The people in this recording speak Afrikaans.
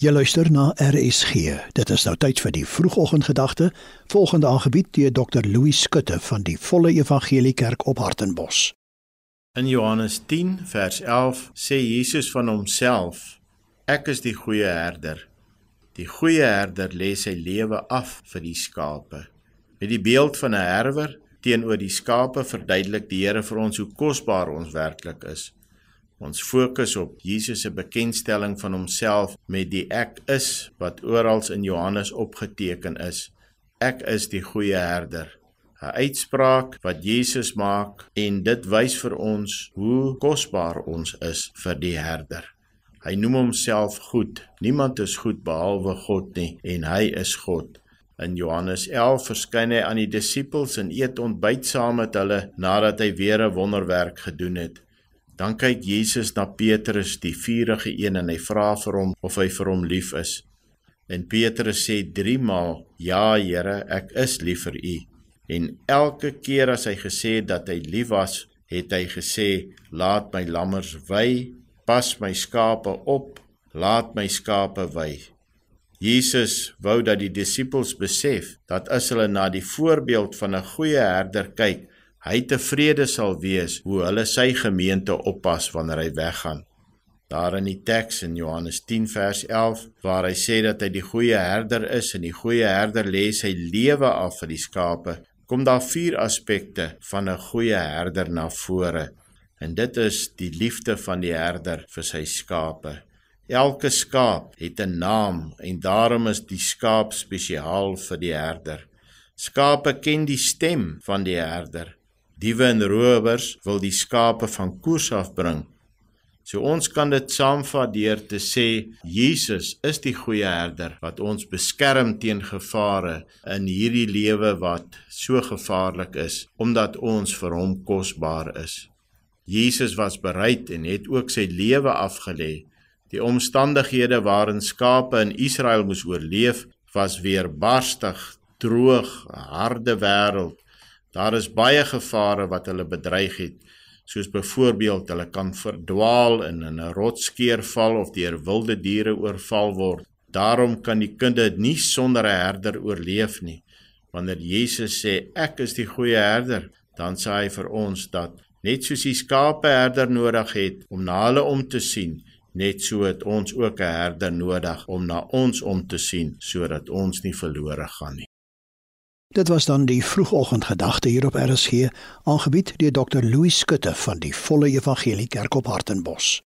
Jy luister na RSG. Dit is nou tyd vir die vroegoggendgedagte, volgende aangebied deur Dr. Louis Skutte van die Volle Evangelie Kerk op Hartenbos. In Johannes 10 vers 11 sê Jesus van homself: Ek is die goeie herder. Die goeie herder lê sy lewe af vir die skape. Met die beeld van 'n herder teenoor die skape verduidelik die Here vir ons hoe kosbaar ons werklik is. Ons fokus op Jesus se bekendstelling van homself met die ek is wat oral in Johannes opgeteken is. Ek is die goeie herder. 'n Uitspraak wat Jesus maak en dit wys vir ons hoe kosbaar ons is vir die herder. Hy noem homself goed. Niemand is goed behalwe God nie en hy is God. In Johannes 11 verskyn hy aan die disippels en eet ontbyt saam met hulle nadat hy weer 'n wonderwerk gedoen het. Dan kyk Jesus na Petrus, die vuurige een en hy vra vir hom of hy vir hom lief is. En Petrus sê 3 maal: "Ja, Here, ek is lief vir U." En elke keer as hy gesê het dat hy lief was, het hy gesê: "Laat my lammers wy, pas my skape op, laat my skape wy." Jesus wou dat die disippels besef dat as hulle na die voorbeeld van 'n goeie herder kyk, hy tevrede sal wees hoe hulle sy gemeente oppas wanneer hy weggaan. Daar in die teks in Johannes 10 vers 11 waar hy sê dat hy die goeie herder is en die goeie herder lê sy lewe af vir die skape, kom daar vier aspekte van 'n goeie herder na vore. En dit is die liefde van die herder vir sy skape. Elke skaap het 'n naam en daarom is die skaap spesiaal vir die herder. Skape ken die stem van die herder Diewe en rowers wil die skape van koers afbring. So ons kan dit saamvat deur te sê Jesus is die goeie herder wat ons beskerm teen gevare in hierdie lewe wat so gevaarlik is omdat ons vir hom kosbaar is. Jesus was bereid en het ook sy lewe afgelê. Die omstandighede waarin skape in Israel moes oorleef was weer barstig, droog, harde wêreld Daar is baie gevare wat hulle bedreig het, soos byvoorbeeld hulle kan verdwaal en in 'n rotskeer val of deur wilde diere oorval word. Daarom kan die kinde nie sonder 'n herder oorleef nie. Wanneer Jesus sê ek is die goeie herder, dan sê hy vir ons dat net soos die skape herder nodig het om na hulle om te sien, net so het ons ook 'n herder nodig om na ons om te sien sodat ons nie verlore gaan nie. Dit was dan die vroegoggendgedagte hier op RSG, aangebied deur Dr. Louis Skutte van die Volle Evangelie Kerk op Hartenbos.